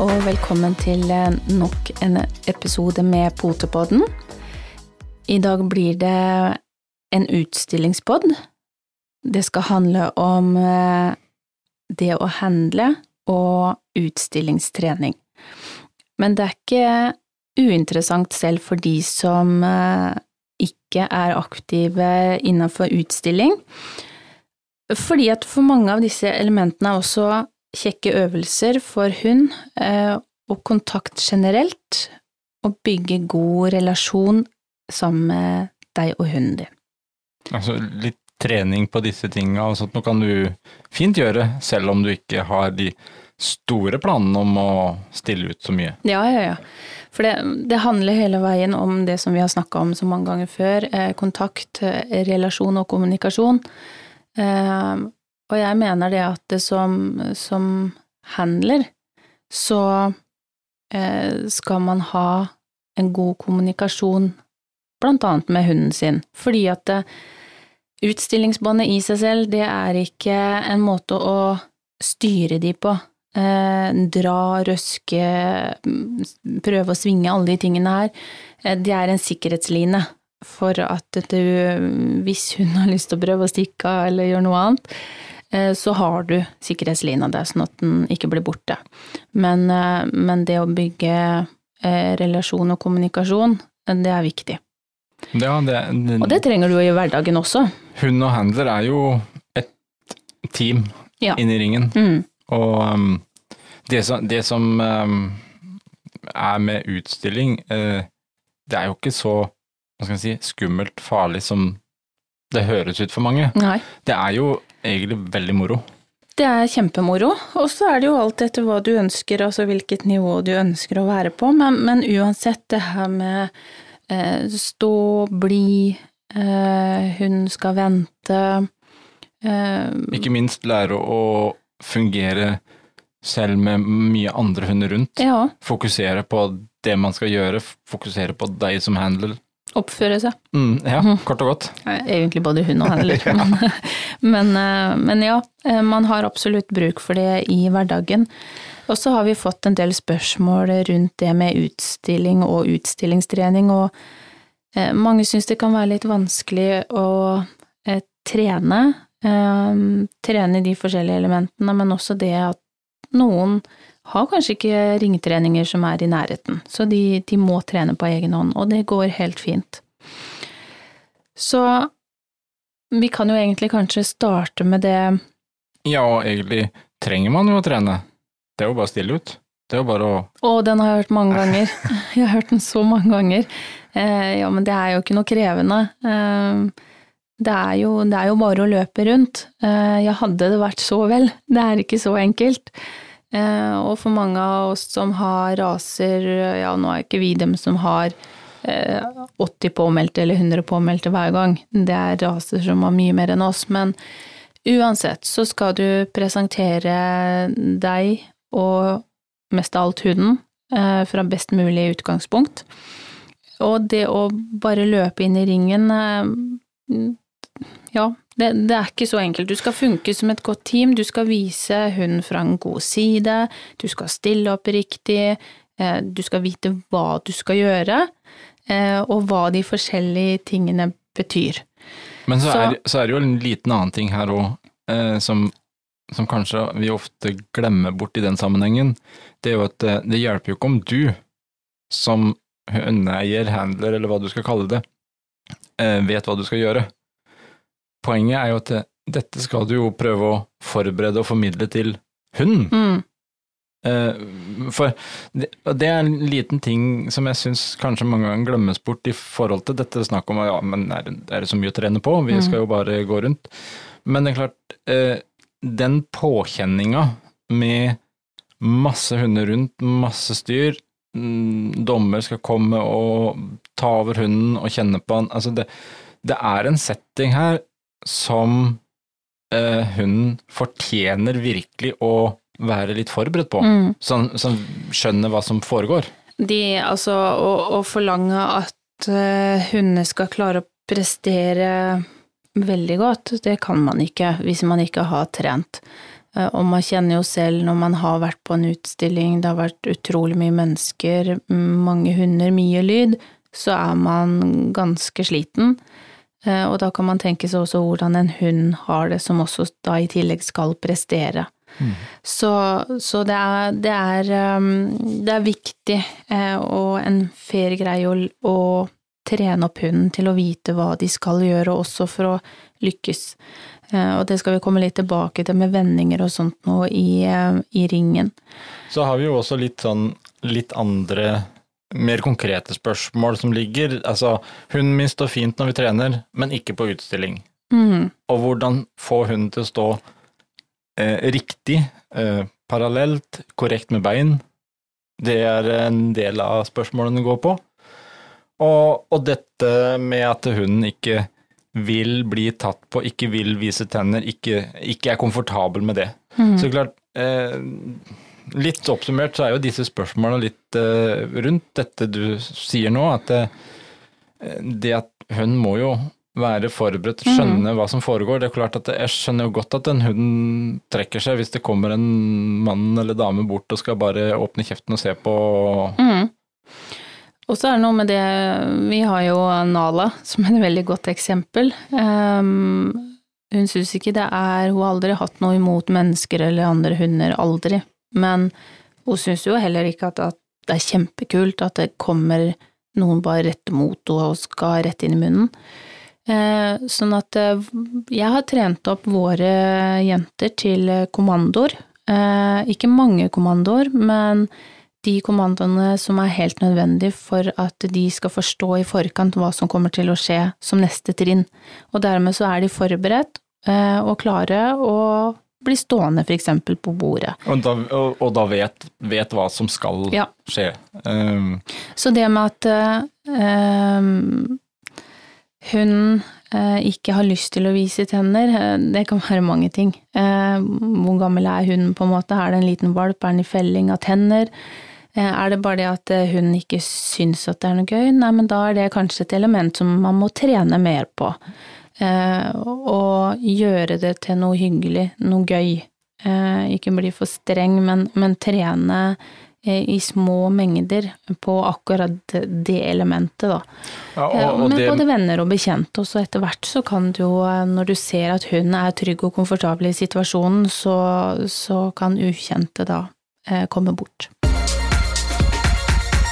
Og velkommen til eh, nok en episode med Potepodden. I dag blir det en utstillingspod. Det skal handle om eh, det å handle og utstillingstrening. Men det er ikke uinteressant selv for de som eh, ikke er aktive innenfor utstilling. Fordi at for mange av disse elementene er også kjekke øvelser for hund, eh, og kontakt generelt, og bygge god relasjon sammen med deg og hunden din. Altså litt trening på disse tinga og sånt, nå kan du fint gjøre, selv om du ikke har de store planene om å stille ut så mye. Ja, ja, ja. For det, det handler hele veien om det som vi har snakka om så mange ganger før, eh, kontakt, eh, relasjon og kommunikasjon. Eh, og jeg mener det at det som, som handler, så eh, skal man ha en god kommunikasjon blant annet med hunden sin, fordi at det, utstillingsbåndet i seg selv, det er ikke en måte å styre de på. Eh, dra, røske, prøve å svinge, alle de tingene her. Eh, det er en sikkerhetsline for at du, hvis hun har lyst til å prøve å stikke av eller gjøre noe annet, eh, så har du sikkerhetslina der, sånn at den ikke blir borte. Men, eh, men det å bygge eh, relasjon og kommunikasjon, det er viktig. Ja, det, det, Og det trenger du i hverdagen også. Hund og handler er jo et team Ja. inn i ringen, Mm. og um, det som, det som um, er med utstilling, uh, det er jo ikke så hva skal jeg si, skummelt, farlig som det høres ut for mange. Nei. Det er jo egentlig veldig moro. Det er kjempemoro, og så er det jo alt etter hva du ønsker, altså hvilket nivå du ønsker å være på, men, men uansett det her med eh, stå, bli, eh, hun skal vente eh, Ikke minst lære å fungere selv med mye andre hunder rundt. Ja, Fokusere på det man skal gjøre, fokusere på deg som handler. Oppføre seg. Mm, ja, Mhm. kort og godt. Egentlig både hun og handler, men, men, eh, men ja, eh, man har absolutt bruk for det i hverdagen. Og så har vi fått en del spørsmål rundt det med utstilling og utstillingstrening, og eh, mange syns det kan være litt vanskelig å eh, trene, trene de forskjellige elementene, men også det at noen har kanskje ikke ringetreninger som er i nærheten, så de, de må trene på egen hånd, og det går helt fint. Så vi kan jo egentlig kanskje starte med det Ja, og egentlig trenger man jo å trene. Det er jo bare å stille ut. Det er jo bare å Å, den har jeg hørt mange ganger. Jeg har hørt den så mange ganger. Eh, ja, men det er jo ikke noe krevende. Eh, det, er jo, det er jo bare å løpe rundt. Eh, ja, hadde det vært så vel. Det er ikke så enkelt. Eh, og for mange av oss som har raser, ja, nå er ikke vi dem som har eh, 80 påmeldte eller 100 påmeldte hver gang. Det er raser som har mye mer enn oss. Men uansett så skal du presentere deg og mest av alt hunden eh, fra best mulig utgangspunkt. Og det å bare løpe inn i ringen eh, Ja, det, det er ikke så enkelt. Du skal funke som et godt team, du skal vise hunden fra en god side, du skal stille opp riktig, eh, du skal vite hva du skal gjøre, eh, og hva de forskjellige tingene betyr. Men så, Så- er, så er det jo en liten annen ting her òg, eh, som, som kanskje vi ofte glemmer bort i den sammenhengen. Det er jo at det hjelper jo ikke om du, som hundeeier, handler, eller hva du skal kalle det, vet hva du skal gjøre. Poenget er jo at det, dette skal du jo prøve å forberede og formidle til hunden. Mm, Eh, For det, er en liten ting som jeg syns kanskje mange ganger glemmes bort i forhold til dette snakket om ja, men er, det- så mye å trene på, vi Mm. skal jo bare gå rundt. Men det er klart, eh, den påkjenninga med masse hunder rundt, masse styr, mm, dommer skal komme og ta over hunden og kjenne på han, altså det, det er en setting her som eh, hunden fortjener virkelig å være litt forberedt på. mm. Sånn, som, skjønner hva som foregår. De, altså, å, å forlange at uh, hundene skal klare å prestere veldig godt, det kan man ikke hvis man ikke har trent. Og man kjenner jo selv når man har vært på en utstilling, det har vært utrolig mye mennesker, mange hunder, mye lyd, så er man ganske sliten. Og da kan man tenke seg også hvordan en hund har det, som også da i tillegg skal prestere. Mm. Så, så det, er, det, er, det, er, viktig og en fair greie å, å trene opp hunden til å vite hva de skal gjøre, også for å lykkes. Eh, og det skal vi komme litt tilbake til med vendinger og sånt nå i, eh, i ringen. Så har vi jo også litt sånn litt andre mer konkrete spørsmål som ligger. Altså, hunden min står fint når vi trener, men ikke på utstilling. Mm. Og hvordan få hunden til å stå eh, riktig, eh, parallelt, korrekt med bein. Det er en del av spørsmålene går på. Og, og dette med at hunden ikke vil bli tatt på, ikke vil vise tenner, ikke, ikke er komfortabel med det. Mm. Så klart, eh, litt oppsummert så er jo disse spørsmålene litt uh, rundt dette du sier nå, at det, eh, det at hun må jo være forberedt, mhm. skjønne mm. hva som foregår. Det er klart at Jeg skjønner jo godt at en hund trekker seg hvis det kommer en mann eller dame bort og skal bare åpne kjeften og se på. Mm. Og så er det noe med det Vi har jo Nala som er et veldig godt eksempel. Um, hun syns ikke det er Hun har aldri hatt noe imot mennesker eller andre hunder, aldri. Men hun syns jo heller ikke at, at, det er kjempekult at det kommer noen bare rett mot henne og skal rett inn i munnen. Eh, sånn at uh, jeg har trent opp våre jenter til kommandoer. Eh, ikke mange kommandoer, men de kommandoene som er helt nødvendige for at de skal forstå i forkant hva som kommer til å skje som neste trinn. Og dermed så er de forberedt eh, og klare og blir stående f.eks. på bordet. Og da, og, og da vet, vet, hva som skal ja. skje. Um. Så det med at um, hun uh, ikke har lyst til å vise tenner, uh, det kan være mange ting. Hvor gammel er hunden, på en måte? Er det en liten valp? Er den i felling av tenner? Eh, er det bare det at eh, hun ikke syns at det er noe gøy? Nei, men da er det kanskje et element som man må trene mer på. Eh, og gjøre det til noe hyggelig, noe gøy. Ikke bli for streng, men, men trene i små mengder på akkurat det elementet, da. Ja, og, og Med det... både venner og bekjente, og så etter hvert så kan du jo, når du ser at hun er trygg og komfortabel i situasjonen, så, så kan ukjente da komme bort.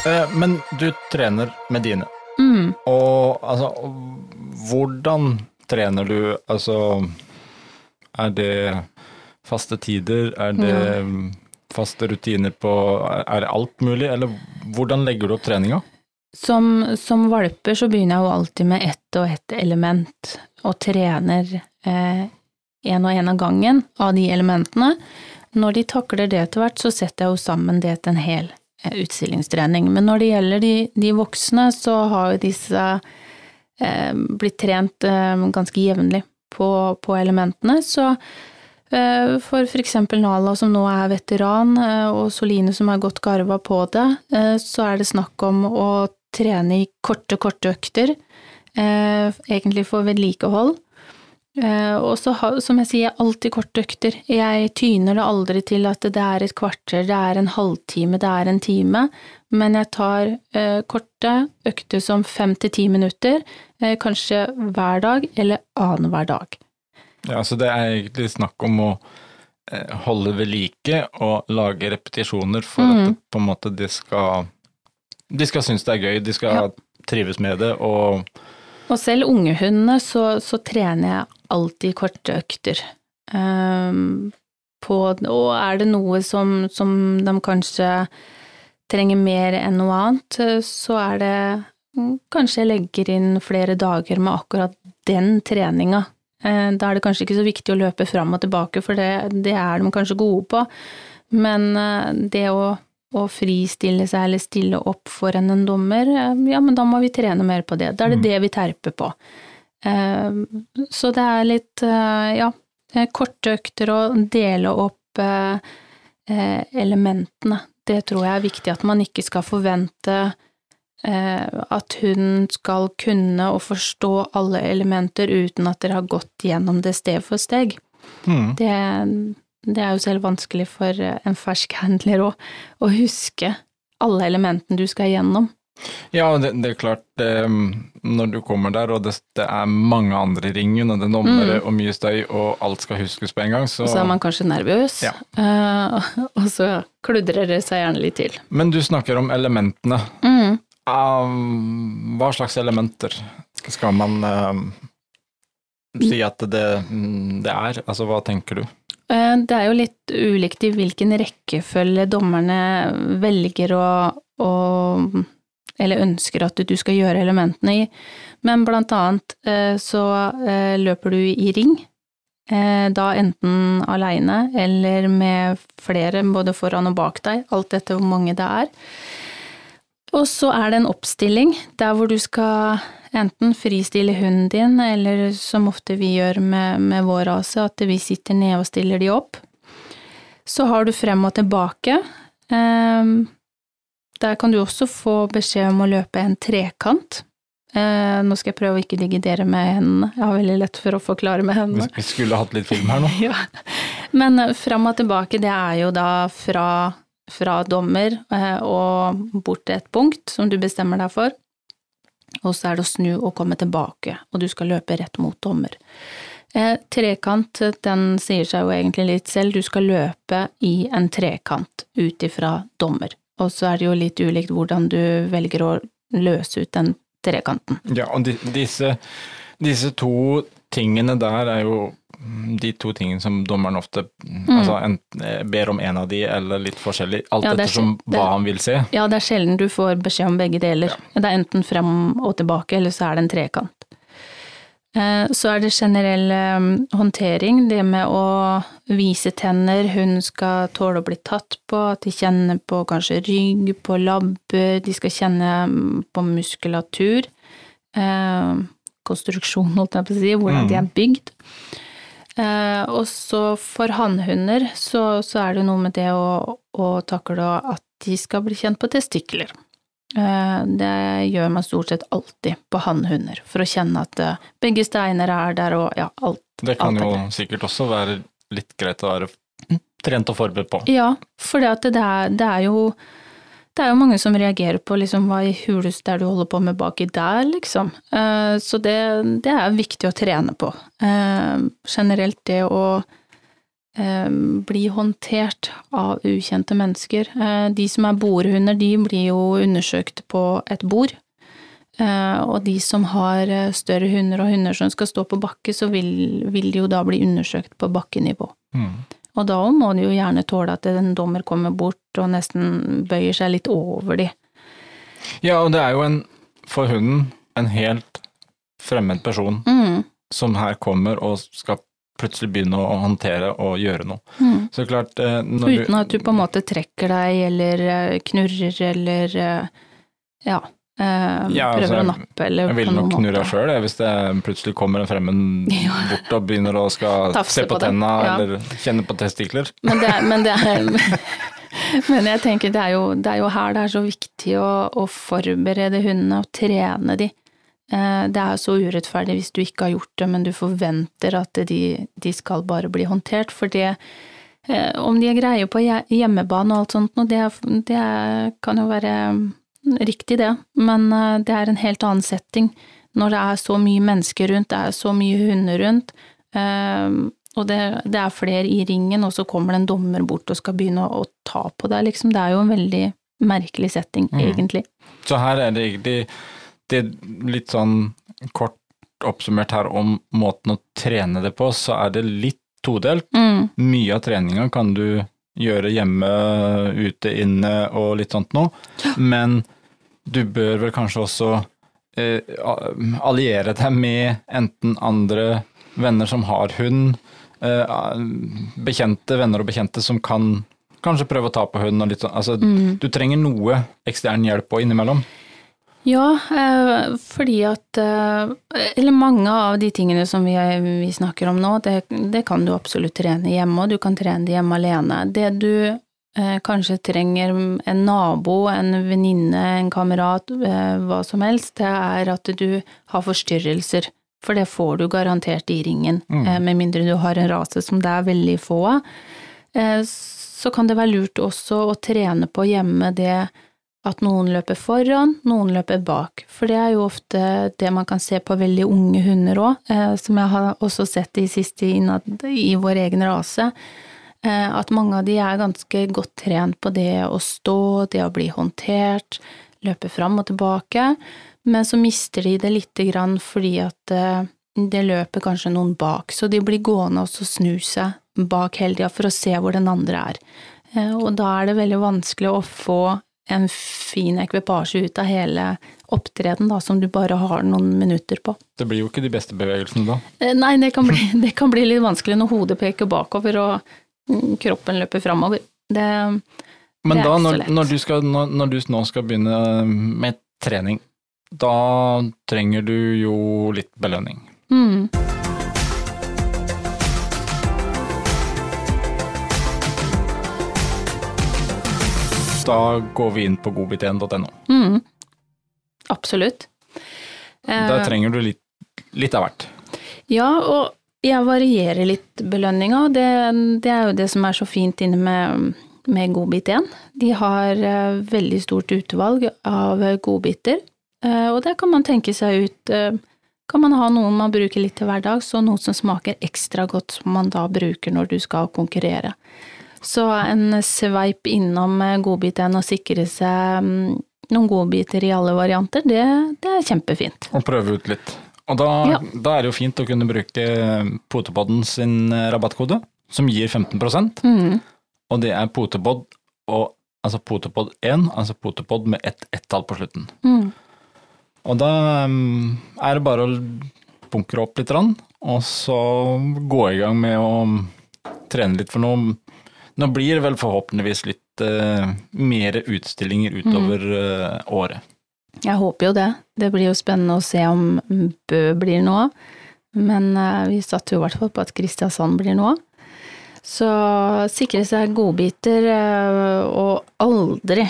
Eh, men du trener med dine. Mm. Og altså, hvordan trener du? Altså, er det faste tider? Er det ja. faste rutiner på Er det alt mulig, eller hvordan legger du opp treninga? Som, som valper så begynner jeg jo alltid med ett og ett element, og trener én eh, og én av gangen av de elementene. Når de takler det etter hvert, så setter jeg jo sammen det til en hel Eh, utstillingstrening. Men når det gjelder de, de voksne, så har jo disse blitt trent eh, ganske jevnlig på, på, elementene. Så eh, for eksempel Nala som nå er veteran, eh, og Soline som er godt garva på det, eh, så er det snakk om å trene i korte, korte økter. egentlig for vedlikehold. Eh, og så, som jeg sier, alltid korte økter. Jeg tyner det aldri til at det er et kvarter, det er en halvtime, det er en time, men jeg tar eh, korte økter som fem til ti minutter, eh, kanskje hver dag eller annenhver dag. Ja, så det er egentlig snakk om å holde ved like og lage repetisjoner for mm. at det, på en måte de skal De skal synes det er gøy, de skal ja. trives med det og og selv ungehundene så, så trener jeg alltid korte økter. Um, på, og er det noe som, som, de kanskje trenger mer enn noe annet, så er det Kanskje jeg legger inn flere dager med akkurat den treninga. Uh, da er det kanskje ikke så viktig å løpe fram og tilbake, for det, det er de kanskje gode på. Men uh, det å, å, fristille seg eller stille opp foran en dommer, uh, ja, men da må vi trene mer på det. Da er det mm. det vi terper på. Eh, så det er litt, eh, ja, korte økter og dele opp eh, elementene. Det tror jeg er viktig, at man ikke skal forvente at hun skal kunne og forstå alle elementer uten at dere har gått gjennom det steg for steg. Mm. Det, det er jo selv vanskelig for en fersk handler å, å huske alle elementene du skal gjennom. Ja, det, det, er klart, det, når du kommer der og det, det, er mange andre i ringen, og det er dommere mm. og mye støy, og alt skal huskes på en gang, så Og så er man kanskje nervøs, ja. uh, og så kludrer det seg gjerne litt til. Men du snakker om elementene. Mm. Hva slags elementer skal man uh, si at det, det er? Altså, hva tenker du? Eh, det er jo litt ulikt i hvilken rekkefølge dommerne velger å, å eller ønsker at du skal gjøre elementene i. Men blant annet eh, så eh, løper du i ring, da enten aleine eller med flere, både foran og bak deg, alt etter hvor mange det er. Og så er det en oppstilling der hvor du skal enten fristille hunden din, eller som ofte vi gjør med, med vår rase, at vi sitter nede og stiller de opp. Så har du frem og tilbake. Ehm, der kan du også få beskjed om å løpe en trekant. Eh, nå skal jeg prøve å ikke digidere med hendene, jeg har veldig lett for å forklare med hendene. Vi skulle hatt litt film her nå. ja. Men fram frem og tilbake, det er jo da fra, fra dommer eh, og bort til et punkt som du bestemmer deg for og så er det å snu og komme tilbake, og du skal løpe rett mot dommer. Eh, trekant, den sier seg jo egentlig litt selv, du skal løpe i en trekant ut ifra dommer. Og så er det jo litt ulikt hvordan du velger å løse ut den trekanten. Ja, og de, disse, disse to tingene der er jo de to tingene som dommeren ofte mm. altså enten, eh, ber om en av de, eller litt forskjellig, alt ja, ettersom hva han vil se. Ja, det er sjelden du får beskjed om begge deler. Ja. Det er enten frem og tilbake, eller så er det en trekant. Eh, så er det generell eh, håndtering, det med å vise tenner, hun skal tåle å bli tatt på, at de kjenner på kanskje rygg, på labber, de skal kjenne mm, på muskulatur. Konstruksjon, holdt jeg på å si, hvordan mm. de er bygd. Eh, og så for hannhunder så, så, er det noe med det å, å takle at de skal bli kjent på testikler. Eh, det gjør man stort sett alltid på hannhunder, for å kjenne at eh, begge steiner er der og ja, alt. Det kan alt jo sikkert også være litt greit å være trent og forberedt på. Ja, for det, det, det er jo det er jo mange som reagerer på liksom hva i huleste er du holder på med baki der, liksom. Eh, så det, det er viktig å trene på. Generelt det å eh, bli håndtert av ukjente mennesker. De som er bordhunder, de blir jo undersøkt på et bord. Og de som har større hunder og hunder som skal stå på bakke, så vil, vil de jo da bli undersøkt på bakkenivå. Mm. Og da må de jo gjerne tåle at en dommer kommer bort og nesten bøyer seg litt over de. Ja, og det er jo en, for hunden, en helt fremmed person mm. som her kommer og skal plutselig begynne å håndtere og gjøre noe. Mm. Så klart eh, Uten at du på en måte trekker deg eller eh, knurrer eller eh, ja. Uh, ja, prøver altså, å nappe eller Jeg ville nok knurra sjøl hvis det plutselig kommer en fremmed bort og begynner å skal se på, på tenna ja. eller kjenne på testikler. Men, det men, det er, men jeg tenker det er, jo, det er, jo, her det er så viktig å, å forberede hundene og trene de. Uh, det er så urettferdig hvis du ikke har gjort det, men du forventer at de, de skal bare bli håndtert. For det uh, om de er greie på hjemmebane og alt sånt, det, det kan jo være riktig det, men eh, det er en helt annen setting når det er så mye mennesker rundt, det er så mye hunder rundt, eh, og det, det er flere i ringen, og så kommer det en dommer bort og skal begynne å, å ta på deg, liksom. Det er jo en veldig merkelig setting, mm. egentlig. Så her er det egentlig det litt sånn kort oppsummert her om måten å trene det på, så er det litt todelt. Mm. Mye av treninga kan du gjøre hjemme, ute, inne og litt sånt noe, men du bør vel kanskje også eh, alliere deg med enten andre venner som har hund, eh, bekjente venner og bekjente som kan kanskje prøve å ta på hunden og litt sånn. Altså, mm. du trenger noe ekstern hjelp på innimellom. Ja, eh, fordi at eh, Eller mange av de tingene som vi, vi snakker om nå, det, det, kan du absolutt trene hjemme, og du kan trene det hjemme alene. Det du Eh, kanskje trenger en nabo, en venninne, en kamerat, eh, hva som helst, det er at du har forstyrrelser. For det får du garantert i ringen, mm. Eh, med mindre du har en rase som det er veldig få av. Eh, så kan det være lurt også å trene på hjemme det at noen løper foran, noen løper bak. For det er jo ofte det man kan se på veldig unge hunder òg, eh, som jeg har også sett i siste innad i vår egen rase. Eh, at mange av de er ganske godt trent på det å stå, det å bli håndtert, løpe fram og tilbake. Men så mister de det lite grann fordi at eh, det løper kanskje noen bak, så de blir gående og snu seg bak hele tida for å se hvor den andre er. Og da er det veldig vanskelig å få en fin ekvipasje ut av hele opptreden, da, som du bare har noen minutter på. Det blir jo ikke de beste bevegelsene da. Eh, Nei, det kan bli, det kan bli litt vanskelig når hodet peker bakover og mm, kroppen løper framover. Det, Men Det er da, ikke så når, lett. når, du skal, når, når du nå skal begynne med trening, da trenger du jo litt belønning. mm, Da går vi inn på godbit1.no. mm, absolutt. Der Eh, trenger du litt, litt av hvert. Ja, og jeg varierer litt belønninga. Det, det er jo det som er så fint inne med, med Godbit1. De har eh, veldig stort utvalg av godbiter, eh, og der kan man tenke seg ut Kan man ha noen man bruker litt til hverdags, og noe som smaker ekstra godt som man da bruker når du skal konkurrere. Så en sveip innom eh, Godbit1 og sikre seg mm, noen godbiter i alle varianter, det, det er kjempefint. Og prøve ut litt. Og da, Ja. da er det jo fint å kunne bruke Potepodden sin eh, rabattkode, som gir 15 Mm, og det er Potepod og altså Potepod 1, altså Potepod med ett ett-tall på slutten. mm. Og da um, er det bare å bunkre opp litt, og så gå i gang med å trene litt, for nå, nå blir det vel forhåpentligvis litt uh, mer utstillinger utover uh, året. Jeg håper jo det. Det blir jo spennende å se om Bø blir noe av. Men uh, vi satte jo i hvert fall på at Kristiansand blir noe av. Så sikre seg godbiter, og aldri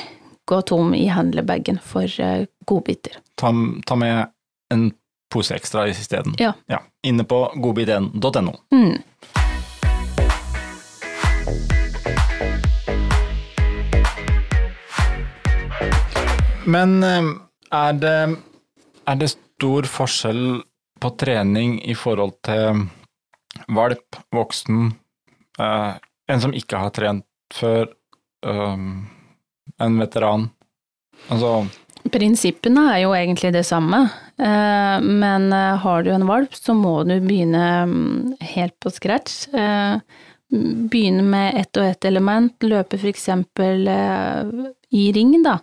gå tom i handlebagen for godbiter. Ta, ta med en pose ekstra isteden. Ja. ja. Inne på godbit1.no. Mm. Men eh, er det, er det stor forskjell på trening i forhold til valp, voksen, eh, en som ikke har trent før, eh, en veteran? Altså, Prinsippene er jo egentlig det samme, eh, men eh, har du en valp, så må du begynne mm, helt på scratch. Eh, Begynne med ett og ett element, løpe eh, i ring, da.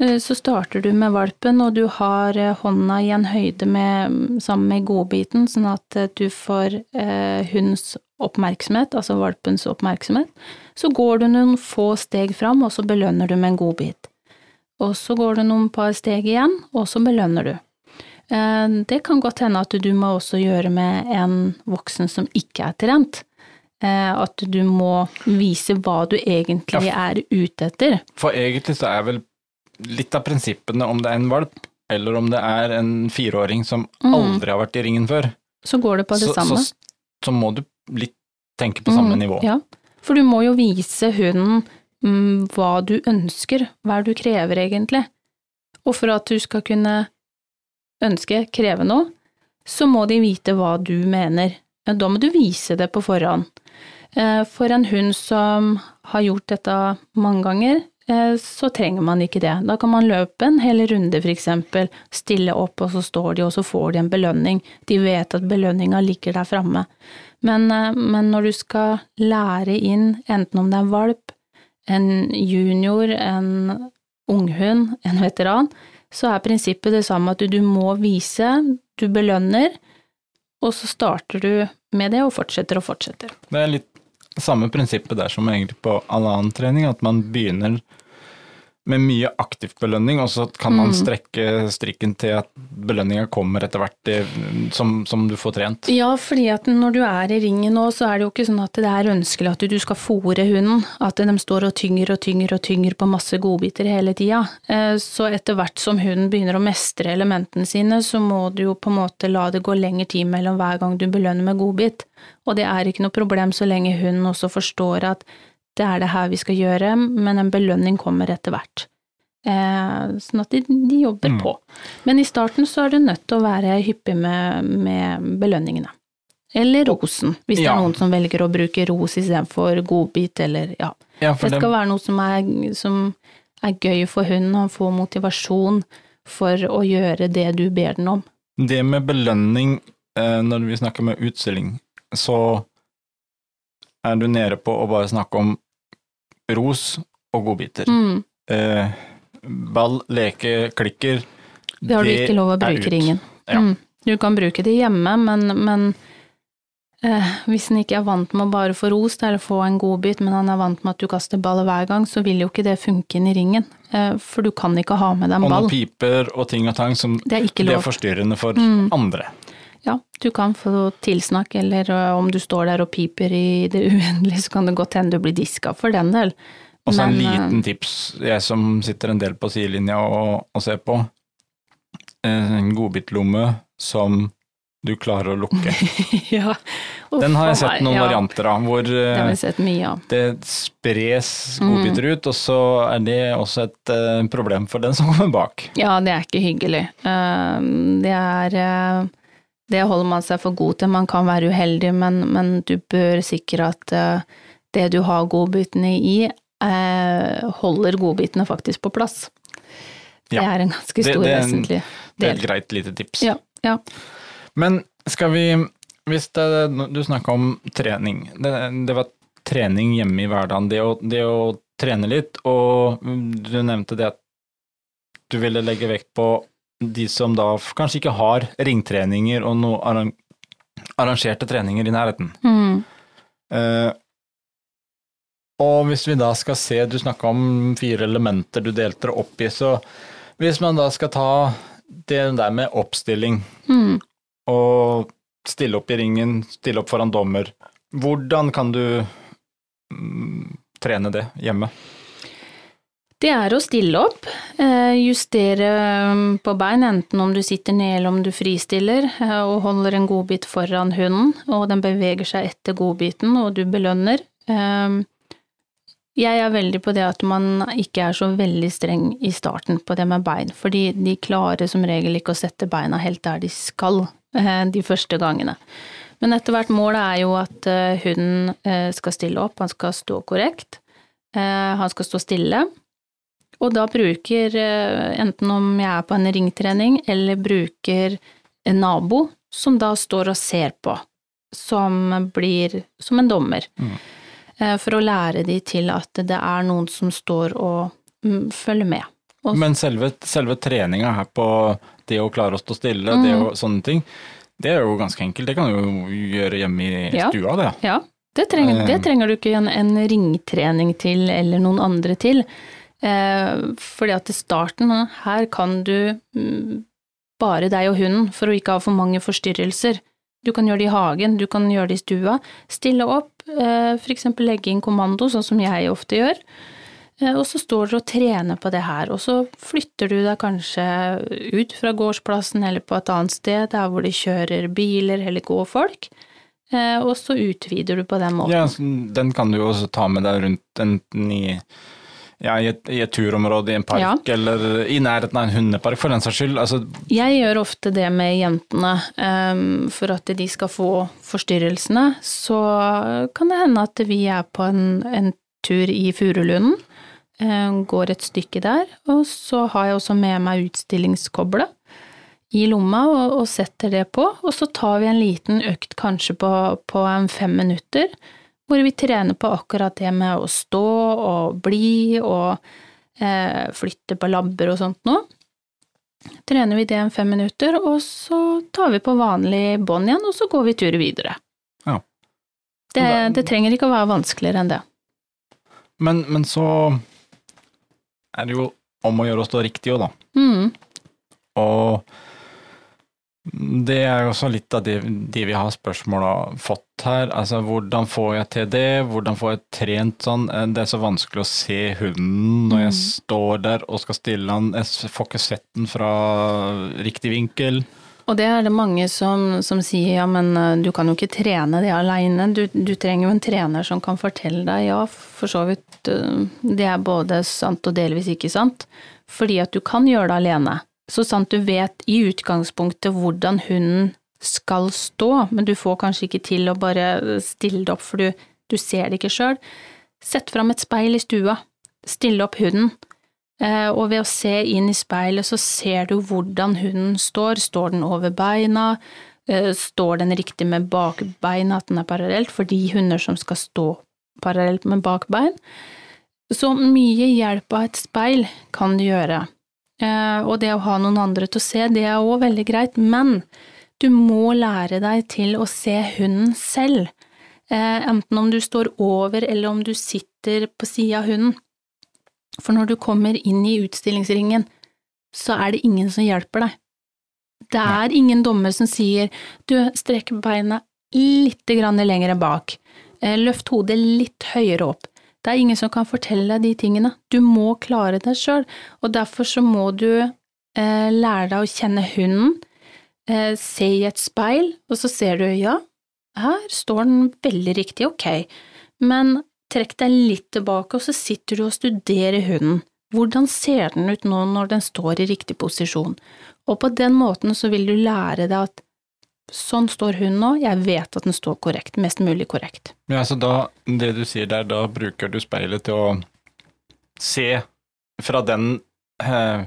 Eh, Så starter du med valpen, og du har eh, hånda i en høyde med, sammen med godbiten, sånn at eh, du får eh, hundens oppmerksomhet, altså valpens oppmerksomhet. Så går du noen få steg fram, og så belønner du med en godbit. Og så går du noen par steg igjen, og så belønner du. Eh, Det kan godt hende at du må også gjøre med en voksen som ikke er trent. At du må vise hva du egentlig er ute etter. for egentlig så er vel litt av prinsippene om det er en valp, eller om det er en fireåring som Mm. aldri har vært i ringen før, Så går det på det så, samme. så, så må du litt tenke på samme Mm, nivå. Ja, for du må jo vise hunden mm, hva du ønsker, hva du krever egentlig. Og for at du skal kunne ønske, kreve noe, så må de vite hva du mener. Da må du vise det på forhånd. Eh, For en hund som har gjort dette mange ganger, så trenger man ikke det. Da kan man løpe en hel runde, eksempel, stille opp, og så står de, og så får de en belønning. De vet at belønninga ligger der framme. Men, eh, men når du skal lære inn, enten om det er en valp, en junior, en unghund, en veteran, så er prinsippet det samme at du, du må vise, du belønner, og så starter du med det og fortsetter og fortsetter. Det er litt samme prinsippet der som egentlig på all annen trening, at man begynner med mye aktiv belønning, og så kan man Mm. strekke strikken til at belønninga kommer etter hvert som, som du får trent. Ja, fordi at når du er i ringen nå, så er det jo ikke sånn at det er ønskelig at du skal fòre hunden. At de står og tynger og tynger og tynger på masse godbiter hele tida. Eh, Så etter hvert som hunden begynner å mestre elementene sine, så må du jo på en måte la det gå lengre tid mellom hver gang du belønner med godbit. Og det er ikke noe problem så lenge hunden også forstår at det er det her vi skal gjøre, men en belønning kommer etter hvert. Eh, sånn at de, de jobber Mm. på. Men i starten så er du nødt til å være hyppig med, med belønningene. Eller rosen, hvis det er noen som velger å bruke ros istedenfor godbit, eller ja. Ja, Det det, skal være noe som er, som er gøy for hunden, han får motivasjon for å gjøre det du ber den om. det med belønning, eh, når vi snakker med utstilling, så er du nede på å bare snakke om ros og godbiter. Mm, Eh, ball, leke, klikker. det har du ikke lov å bruke i ringen. Ja. Mm, du kan bruke det hjemme, men, men eh, hvis han ikke er vant med å bare få ros eller få en godbit, men han er vant med at du kaster ball hver gang, så vil jo ikke det funke inn i ringen. Eh, for du kan ikke ha med deg en Og ball. noen piper og ting og tang som Det er ikke det er forstyrrende for Mm. andre. Ja, du kan få tilsnakk, eller om du står der og piper i det uendelige, så kan det godt hende du blir diska for den del. Og så en eh, liten tips, jeg som sitter en del på sidelinja og, og ser på. Eh, En godbitlomme som du klarer å lukke. ja. Uff, Den har jeg sett noen ja, varianter av, hvor eh, mye ja. det spres Mm. ut, og så er det også et uh, problem for den som kommer bak. Ja, det er ikke hyggelig. Uh, Det er eh, Det holder man seg for god til. Man kan være uheldig, men, men du bør sikre at eh, det du har godbitene i, eh, holder godbitene faktisk på plass. Det Ja. er en ganske stor det det en- vesentlig Det er et greit lite tips. Ja, ja. Men skal vi Hvis det, du snakka om trening. Det, det var trening hjemme i hverdagen. Det å, det å trene litt, og du nevnte det at du ville legge vekt på de som da kanskje ikke har ringtreninger og noe arrangerte treninger i nærheten. Mm. Uh, og hvis vi da skal se, du snakka om fire elementer du delte det opp i, så hvis man da skal ta det der med oppstilling Mm. og stille opp i ringen, stille opp foran dommer, hvordan kan du mm, trene det hjemme? Det er å stille opp, eh, justere mm, på bein, enten om du sitter ned eller om du fristiller, eh, og holder en godbit foran hunden, og den beveger seg etter godbiten, og du belønner. Eh, Jeg er veldig på det at man ikke er så veldig streng i starten på det med bein, fordi de klarer som regel ikke å sette beina helt der de skal eh, de første gangene. Men etter hvert målet er jo at hunden skal stille opp, han skal stå korrekt, han skal stå stille. Og da bruker, eh, enten om jeg er på en ringtrening, eller bruker en nabo som da står og ser på, som blir som en dommer. Mm. Eh, For å lære de til at det er noen som står og mm, følger med. Og- Men selve, selve treninga her på det å klare å stå stille, det Mm. og sånne ting, det er jo ganske enkelt. Det kan du jo gjøre hjemme i Ja. stua, det. Ja, det trenger, det Eh. trenger du ikke en, en ringtrening til, eller noen andre til. Eh, fordi at i starten, her kan du mm, bare deg og hunden, for å ikke ha for mange forstyrrelser. Du kan gjøre det i hagen, du kan gjøre det i stua. Stille opp, eh, for eksempel legge inn kommando, sånn som jeg ofte gjør. Eh, Og så står du og trener på det her, og så flytter du deg kanskje ut fra gårdsplassen eller på et annet sted, der hvor de kjører biler eller går folk. Og så utvider du på den måten. Ja, den kan du jo også ta med deg rundt enten i, ja, i, et, i et turområde i en park, Ja. eller i nærheten av en hundepark, for den saks skyld. Altså, Jeg gjør ofte det med jentene, Um, for at de skal få forstyrrelsene. Så kan det hende at vi er på en, en tur i Furulunden, Um, går et stykke der, og så har jeg også med meg utstillingskoblet i lomma og, og setter det på, og så tar vi en liten økt kanskje på, på en fem minutter, hvor vi trener på akkurat det med å stå og bli og eh, flytte på labber og sånt noe. Trener vi det en fem minutter, og så tar vi på vanlig bånd igjen, og så går vi tur videre. Ja. Det, det trenger ikke å være vanskeligere enn det. men, men så er det jo om å gjøre å stå riktig òg, da. Mm. Og det er også litt av det, de vi har spørsmål av fått her. Altså hvordan får jeg til det, hvordan får jeg trent sånn. Eh, Det er så vanskelig å se hunden når jeg står der og skal stille han. Jeg får ikke sett den fra riktig vinkel. Og det er det mange som, som sier ja, men eh, du kan jo ikke trene det aleine. Du, du trenger jo en trener som kan fortelle deg. Ja, for så vidt. eh, Det er både sant og delvis ikke sant. Fordi at du kan gjøre det alene. Så sant du vet i utgangspunktet hvordan hunden skal stå, men du får kanskje ikke til å bare stille det opp, for du, du ser det ikke sjøl. Sett fram et speil i stua. Stille opp hunden. Eh, Og ved å se inn i speilet, så ser du hvordan hunden står. Står den over beina? Eh, Står den riktig med bakbeina, at den er parallelt? For de hunder som skal stå parallelt med bakbein. Så mye hjelp av et speil kan du gjøre. Eh, Og det å ha noen andre til å se, det er òg veldig greit, men du må lære deg til å se hunden selv. Eh, Enten om du står over eller om du sitter på sida av hunden. For når du kommer inn i utstillingsringen, så er det ingen som hjelper deg. Det er ingen dommer som sier du, strekk beina litt lenger bak, eh, løft hodet litt høyere opp. Det er ingen som kan fortelle deg de tingene. Du må klare deg sjøl, og derfor så må du eh, lære deg å kjenne hunden, se i et speil, og så ser du ja, her står den veldig riktig, ok, men trekk deg litt tilbake, og så sitter du og studerer hunden. Hvordan ser den ut nå når den står i riktig posisjon? Og på den måten så vil du lære deg at sånn står hun nå, jeg vet at den står korrekt, mest mulig korrekt. Ja, så da, det du sier der, da bruker du speilet til å se fra den eh,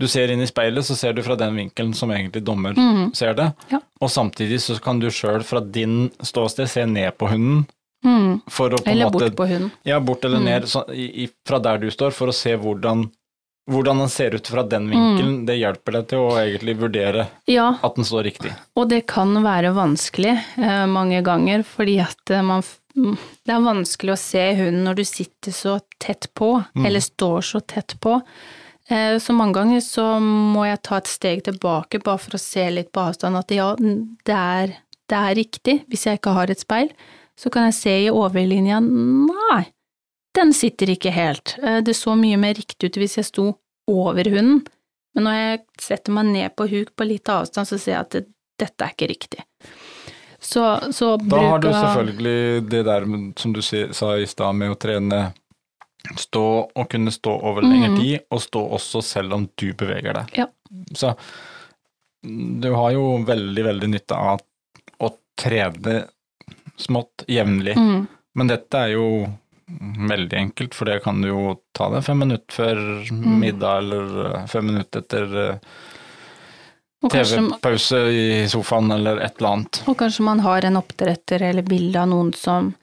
Du ser inn i speilet, så ser du fra den vinkelen som egentlig dommer mm. ser det. Ja. Og samtidig så kan du sjøl fra din ståsted se ned på hunden. Mm. For å på en Eller måte bort på hunden. Ja, bort eller Mm. ned, så, i, fra der du står, for å se hvordan, hvordan den ser ut fra den vinkelen. Det hjelper deg til å egentlig vurdere Ja, at den står riktig. Og det kan være vanskelig eh, mange ganger, fordi at eh, man mm, Det er vanskelig å se hunden når du sitter så tett på, Mm. eller står så tett på. Eh, så mange ganger så må jeg ta et steg tilbake bare for å se litt på avstand at ja, det er, det er riktig. Hvis jeg ikke har et speil, så kan jeg se i overlinja nei, den sitter ikke helt. Eh, det så mye mer riktig ut hvis jeg sto over hunden. Men når jeg setter meg ned på huk på litt avstand, så ser jeg at det, dette er ikke riktig. Så, så Da har du selvfølgelig det der som du sa i stad med å trene stå og kunne stå over lengre Mhm. tid, og stå også selv om du beveger deg. Ja. Så du har jo veldig, veldig nytte av å trene smått, jevnlig. Mm, Men dette er jo veldig enkelt, for det kan du jo ta deg fem minutter før Mm. middag, eller eh, fem minutter etter eh, TV-pause i sofaen, eller et eller annet. og kanskje man har en oppdretter eller bilde av noen som,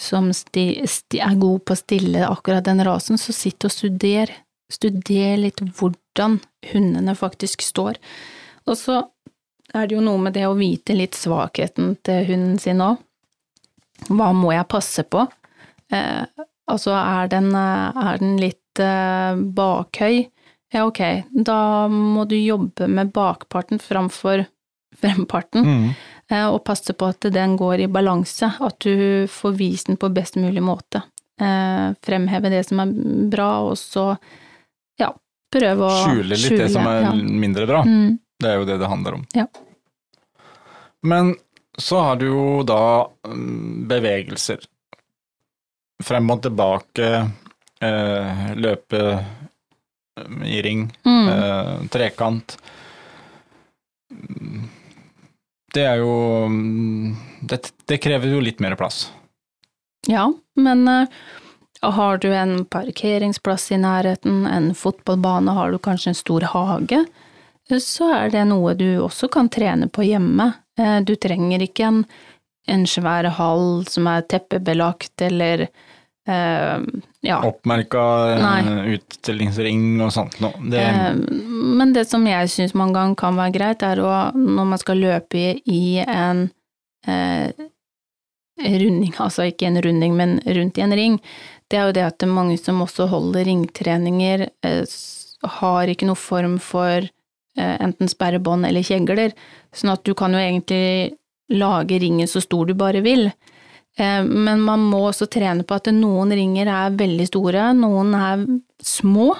som er god på å stille akkurat den rasen, så sitt og studer. Studer litt hvordan hundene faktisk står. Og så er det jo noe med det å vite litt svakheten til hunden sin òg. Hva må jeg passe på? Eh, altså, er den, eh, er den litt eh, bakhøy? Ja, ok, da må du jobbe med bakparten framfor fremparten, Mm. eh, og passe på at den går i balanse, at du får vist den på best mulig måte. Eh, fremheve det som er bra, og så, ja, prøve å Skjule litt det som er ja. mindre bra. Mm, Det er jo det det handler om. Ja. Men så har du jo da mm, bevegelser. Frem og tilbake, eh, løpe mm, i ring, mm, eh, trekant. Det er jo mm, det, det krever jo litt mer plass. ja, men eh, har du en parkeringsplass i nærheten, en fotballbane, har du kanskje en stor hage, så er det noe du også kan trene på hjemme. Eh, Du trenger ikke en, en svær hall som er teppebelagt, eller eh, ja. Oppmerka eh, Nei. utstillingsring og sånt noe. Det, Eh, Men det som jeg syns mange ganger kan være greit, er å, når man skal løpe i, en uh, runding, altså ikke en runding, men rundt i en ring, det er jo det at det er mange som også holder ringtreninger, har ikke noe form for enten sperrebånd eller kjegler, sånn at du kan jo egentlig lage ringen så stor du bare vil. Eh, men man må også trene på at noen ringer er veldig store, noen er små.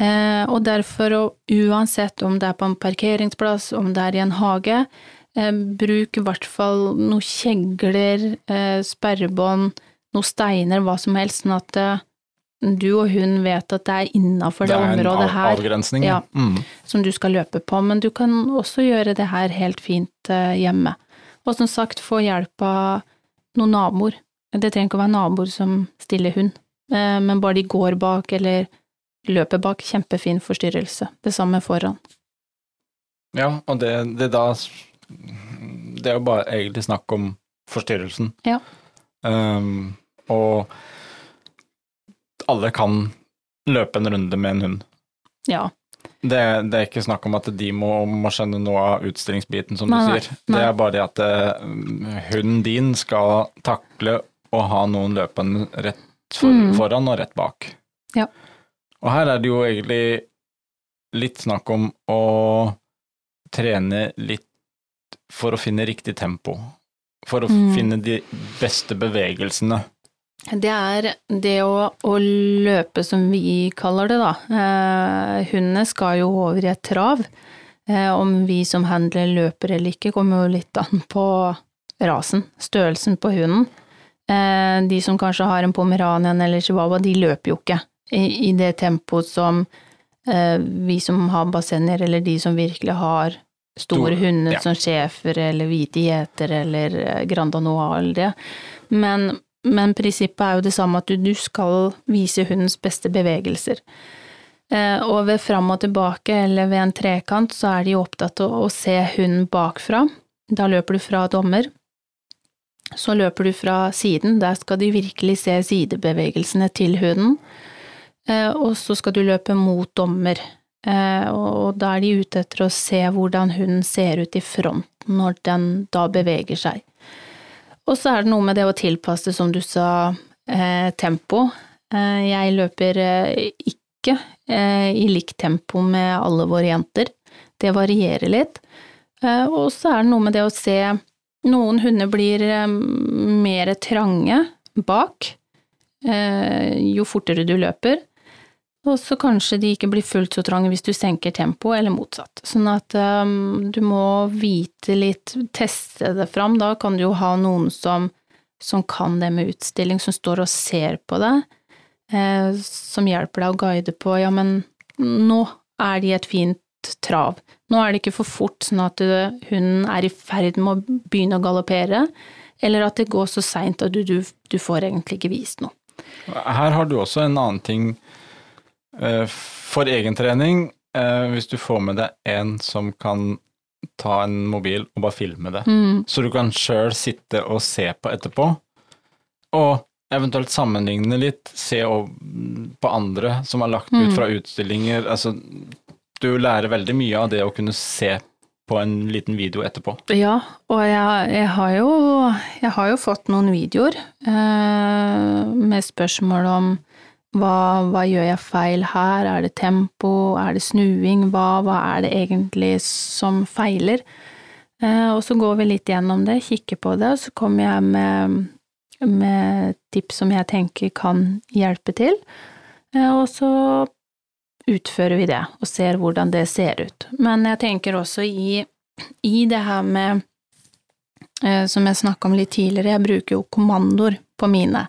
Og derfor, uansett om det er på en parkeringsplass, om det er i en hage, bruk i hvert fall noen kjegler, sperrebånd, noen steiner, hva som helst, sånn at eh, du og hun vet at det er innafor det, det området her. Det er en avgrensning, ja. Mm. Som du skal løpe på, men du kan også gjøre det her helt fint eh, hjemme. Og som sagt, få hjelp av noen naboer. Det trenger ikke å være naboer som stiller hund, eh, men bare de går bak eller løper bak, kjempefin forstyrrelse. Det samme foran. Ja, og det, det da Det er jo bare egentlig snakk om forstyrrelsen. Ja. Um, og alle kan løpe en runde med en hund. Ja. Det, det, er ikke snakk om at de må, må skjønne noe av utstillingsbiten, som nei, du sier. Nei. Det er bare det at uh, hunden din skal takle å ha noen løpende rett for, mm. foran og rett bak. Ja. Og her er det jo egentlig litt snakk om å trene litt for å finne riktig tempo for å mm. finne de beste bevegelsene? Det er det å, å, løpe, som vi kaller det, da. Eh, hundene skal jo over i et trav. Eh, om vi som handler løper eller ikke, kommer jo litt an på rasen, størrelsen på hunden. Eh, de som kanskje har en pomeranian eller chihuahua, de løper jo ikke i, i det tempoet som eh, vi som har bassenger, eller de som virkelig har store hunder ja. som schæfer eller hvite gjeter eller eh, Grand eller det. Men, men, prinsippet er jo det samme, at du, skal vise hundens beste bevegelser. Eh, og ved fram og tilbake eller ved en trekant så er de opptatt av å se hunden bakfra. Da løper du fra dommer. Så løper du fra siden, der skal de virkelig se sidebevegelsene til hunden. Eh, og så skal du løpe mot dommer. Eh, og da er de ute etter å se hvordan hunden ser ut i front når den da beveger seg. Og så er det noe med det å tilpasse, som du sa, eh, tempo. Eh, jeg løper ikke i likt tempo med alle våre jenter. Det varierer litt. Og så er det noe med det å se Noen hunder blir mer trange bak jo fortere du løper. Og så kanskje de ikke blir fullt så trange hvis du senker tempoet, eller motsatt. Sånn at um, du må vite litt, teste det fram. Da kan du jo ha noen som, som kan det med utstilling, som står og ser på det, eh, som hjelper deg å guide på ja, men nå er de et fint trav. Nå er det ikke for fort, sånn at hunden er i ferd med å begynne å galoppere, eller at det går så seint at du, du, du får egentlig ikke vist noe. Her har du også en annen ting Eh, for egentrening, trening, hvis du får med deg en som kan ta en mobil og bare filme det, mm. så du kan sjøl sitte og se på etterpå, og eventuelt sammenligne litt, se på andre som har lagt ut mm. fra utstillinger. Altså, du lærer veldig mye av det å kunne se på en liten video etterpå. Ja, og jeg, jeg, har, jo, jeg har, jo, fått noen videoer eh, med spørsmål om hva, hva, gjør jeg feil her, er det tempo, er det snuing, hva, hva er det egentlig som feiler? Eh, og så går vi litt gjennom det, kikker på det, og så kommer jeg med, med tips som jeg tenker kan hjelpe til, eh, og så utfører vi det og ser hvordan det ser ut. Men jeg tenker også i, i det her med, eh, som jeg snakka om litt tidligere, jeg bruker jo kommandoer på mine.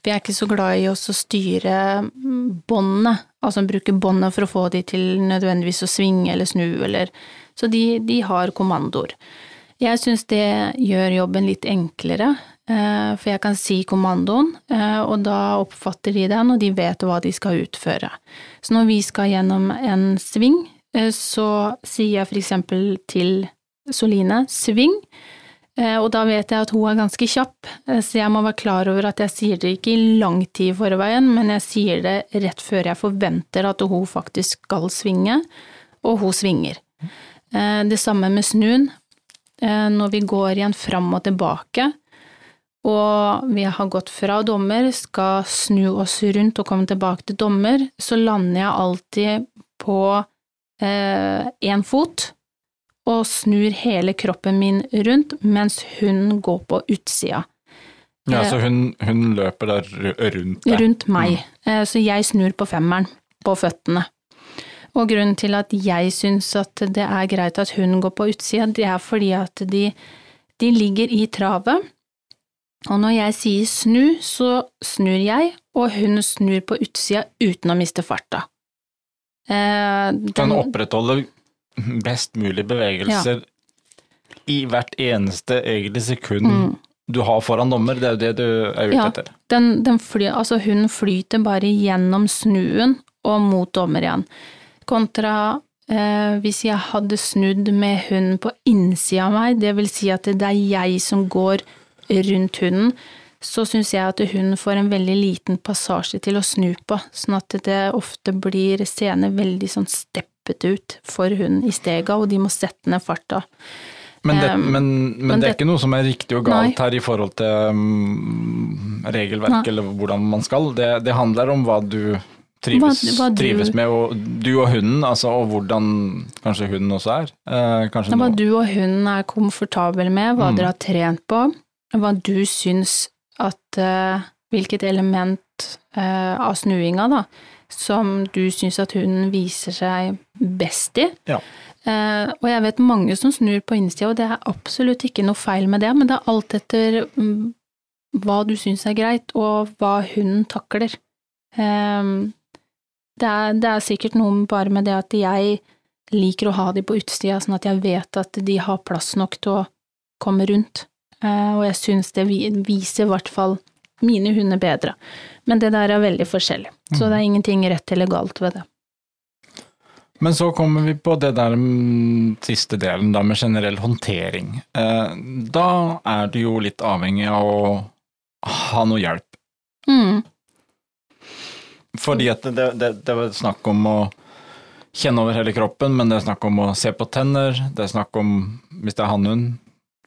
Vi er ikke så glad i å styre båndene, altså bruke båndet for å få de til nødvendigvis å svinge eller snu eller Så de, de har kommandoer. Jeg syns det gjør jobben litt enklere, eh, for jeg kan si kommandoen, eh, og da oppfatter de den, og de vet hva de skal utføre. Så når vi skal gjennom en sving, eh, så sier jeg for eksempel til Soline sving, og da vet jeg at hun er ganske kjapp, eh, så jeg må være klar over at jeg sier det ikke i lang tid i forveien, men jeg sier det rett før jeg forventer at hun faktisk skal svinge, og hun svinger. Eh, det samme med snuen. Når vi går igjen fram og tilbake, og vi har gått fra dommer, skal snu oss rundt og komme tilbake til dommer, så lander jeg alltid på én eh, fot og snur hele kroppen min rundt mens hun går på utsida. Ja, så hun, hun løper der rundt deg? Rundt meg. Mm. Så jeg snur på femmeren, på føttene. Og grunnen til at jeg syns at det er greit at hun går på utsida, det er fordi at de, de ligger i travet. Og når jeg sier snu, så snur jeg, og hun snur på utsida uten å miste farta. Eh, den, den opprettholder best mulig bevegelser ja. i hvert eneste egentlig sekund mm. du har foran dommer, det er jo det du er ute ja, etter. Den, den fly, altså hun flyter bare gjennom snuen og mot dommer igjen. Kontra eh, hvis jeg hadde snudd med hunden på innsida av meg, det vil si at det er jeg som går rundt hunden, så syns jeg at hunden får en veldig liten passasje til å snu på, sånn at det ofte blir seende veldig sånn steppet ut for hunden i stega, og de må sette ned farta. Men, det, men, men, men det, er ikke noe som er riktig og galt nei. her i forhold til um, regelverk nei. eller hvordan man skal. Det, det, handler om hva du trives, hva, hva du, trives med, og du og hunden, altså, og hvordan kanskje hunden også er. Eh, hva du og hunden er komfortabel med, hva mm. dere har trent på, hva du syns at uh, Hvilket element uh, av snuinga, da, som du syns at hunden viser seg best i. Ja. Uh, og jeg vet mange som snur på innsida, og det er absolutt ikke noe feil med det, men det er alt etter um, hva du syns er greit, og hva hunden takler. Um, det, er, det er sikkert noe bare med det at jeg liker å ha de på utsida, sånn at jeg vet at de har plass nok til å komme rundt. uh, og jeg syns det viser i hvert fall mine hunder bedre. Men det der er veldig forskjellig, så det er ingenting rett eller galt ved det. Men så kommer vi på det der mm, siste delen, da med generell håndtering. Eh, da er du jo litt avhengig av å ha noe hjelp. Mm. Fordi at det, det, det var snakk om å kjenne over hele kroppen, men det er snakk om å se på tenner, det er snakk om, hvis det er hannhund,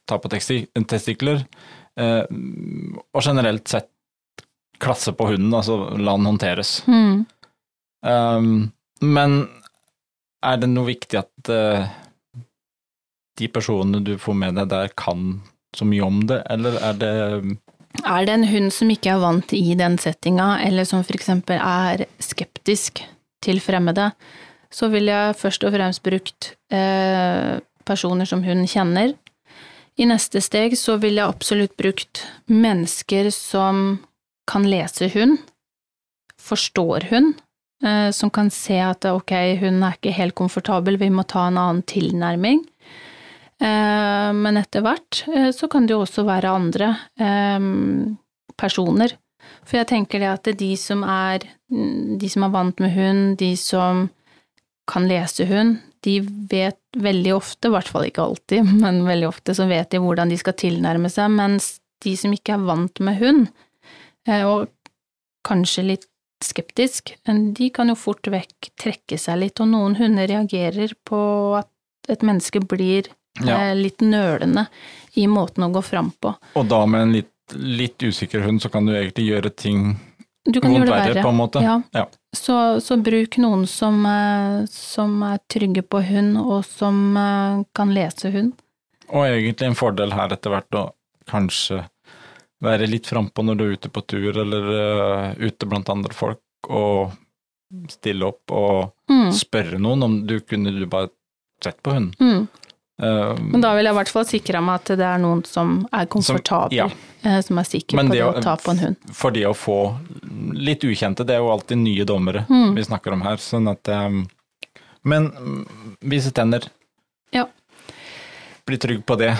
ta på testikler, eh, og generelt sett klasse på hunden, altså la den håndteres. Mm. Um, men er det noe viktig at uh, de personene du får med deg der, kan så mye om det, eller er det Er det en hund som ikke er vant i den settinga, eller som eksempel er skeptisk til fremmede, så vil jeg først og fremst brukt eh, personer som hun kjenner, i neste steg så ville jeg absolutt brukt mennesker som kan lese hund, forstår hund, eh, som kan se at ok, hun er ikke helt komfortabel, vi må ta en annen tilnærming. Eh, men etter hvert eh, så kan det jo også være andre personer. For jeg tenker det at de som er, de som er vant med hund, de som kan lese hund, de vet veldig ofte, i hvert fall ikke alltid, men veldig ofte så vet de hvordan de skal tilnærme seg, mens de som ikke er vant med hund, og kanskje litt skeptisk, de kan jo fort vekk trekke seg litt, og noen hunder reagerer på at et menneske blir ja. Eh, litt nølende i måten å gå fram på. Og da med en litt, litt usikker hund, så kan du egentlig gjøre ting du kan gjøre det verre. På en måte. Ja. ja. Så, så, bruk noen som, eh, som, er trygge på hund, og som eh, kan lese hund. Og egentlig en fordel her etter hvert å kanskje være litt frampå når du er ute på tur, eller uh, ute blant andre folk, og stille opp og mm. spørre noen om du kunne du bare sett på hunden. Mm. Uh, men da vil jeg i hvert fall sikre meg at det er noen som er komfortabel, som, ja. uh, som er sikker på det, å, å ta på en hund. For det å få litt ukjente, det er jo alltid nye dommere mm. vi snakker om her, sånn at um, Men vise tenner. Ja. Bli trygg på det.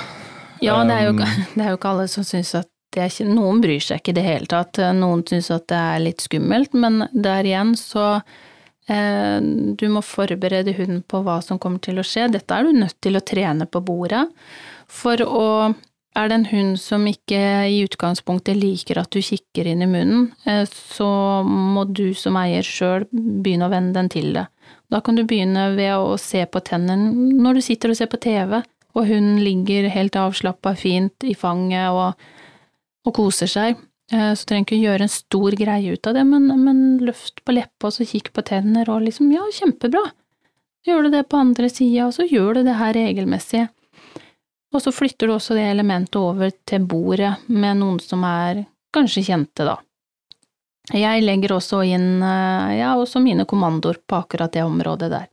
Ja, det er jo, det er jo ikke alle som syns at ikke Noen bryr seg ikke i det hele tatt. Noen syns at det er litt skummelt, men der igjen så Eh, du må forberede hunden på hva som kommer til å skje. Dette er du nødt til å trene på bordet. For å er det en hund som ikke i utgangspunktet liker at du kikker inn i munnen, eh, så må du som eier sjøl begynne å vende den til det. Da kan du begynne ved å se på tennene når du sitter og ser på TV, og hunden ligger helt avslappa fint i fanget og, og koser seg. Eh, så trenger ikke gjøre en stor greie ut av det, men, men løft på leppa og så kikk på tenner og liksom ja, kjempebra. Gjør du det på andre sida, og så gjør du det her regelmessig. Og så flytter du også det elementet over til bordet med noen som er kanskje kjente, da. Jeg legger også inn eh, ja, også mine kommandoer på akkurat det området der.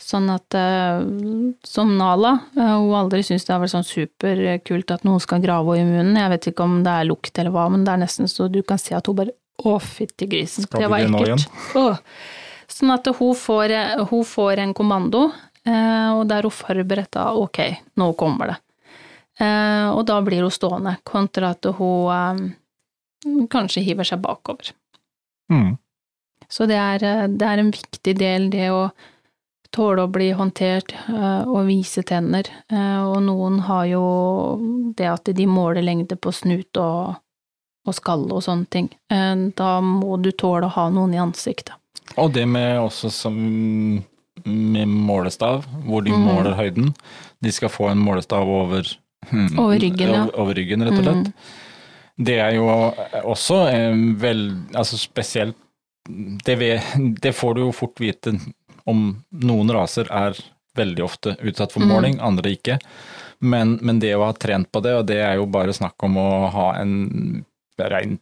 Sånn at uh, som Nala, uh, hun aldri syns det har vært sånn superkult at noen skal grave henne i munnen. Jeg vet ikke om det er lukt eller hva, men det er nesten så du kan si at hun bare Å, fytti grisen, det var ekkelt. Sånn at hun får, hun får en kommando, og der hun forberedt da ok, nå kommer det. og da blir hun stående, kontra at hun kanskje hiver seg bakover. Mm. Så det er, det er en viktig del, det å tåle å bli håndtert uh, og vise tenner. Uh, og noen har jo det at de måler lengde på snut og, og skalle og sånne ting. Uh, da må du tåle å ha noen i ansiktet. Og det med også som med målestav, hvor de mm. måler høyden. De skal få en målestav over, hmm, over ryggen, ja. over, over ryggen, rett og slett. Mm. Det er jo også vel Altså spesielt det, det, får du jo fort vite om noen raser er veldig ofte utsatt for måling, mm. andre ikke. Men, men, det å ha trent på det, og det er jo bare snakk om å ha en rein,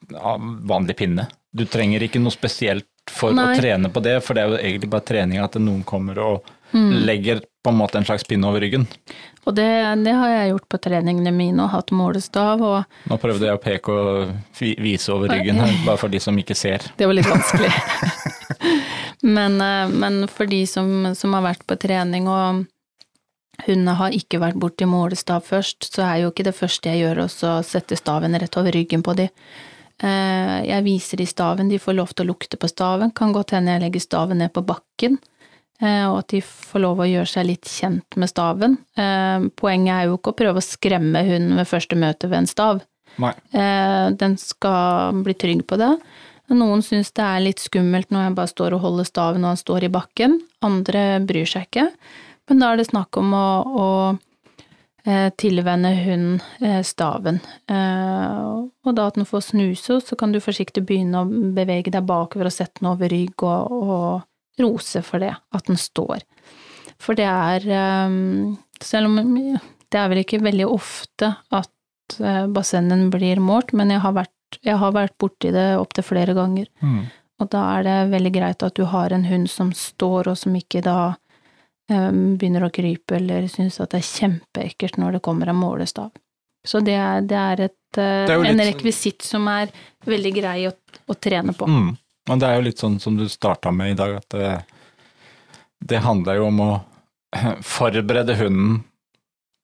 vanlig pinne. Du trenger ikke noe spesielt for Nei. å trene på det, for det er jo egentlig bare trening at noen kommer og mm. legger på en måte en slags pinne over ryggen. Og det, det, har jeg gjort på treningene mine og hatt målestav og Nå prøvde jeg å peke og vise over ryggen her, bare for de som ikke ser. Det var litt vanskelig. Men, eh, men for de som, som, har vært på trening og hundene har ikke vært borti målestav først, så er jo ikke det første jeg gjør å sette staven rett over ryggen på de. Eh, jeg viser de staven, de får lov til å lukte på staven, kan godt hende jeg legger staven ned på bakken, eh, og at de får lov å gjøre seg litt kjent med staven. Poenget er jo ikke å prøve å skremme hunden ved første møte ved en stav. Nei. Den skal bli trygg på det. Noen syns det er litt skummelt når jeg bare står og holder staven og han står i bakken, andre bryr seg ikke. Men da er det snakk om å, å eh, tilvenne hunden eh, staven. Eh, og da at den får snuse, så kan du forsiktig begynne å bevege deg bakover og sette den over rygg og, og rose for det, at den står. For det er Selv om det er vel ikke veldig ofte at bassengen blir målt, men jeg har vært jeg har vært borti det opptil flere ganger. Mm. Og da er det veldig greit at du har en hund som står, og som ikke da um, begynner å krype eller syns at det er kjempeekkelt når det kommer en målestav. Så det er, det er, et, uh, det er en rekvisitt som er veldig grei å, å trene på. Mm. Men det er jo litt sånn som du starta med i dag, at det, det handler jo om å forberede hunden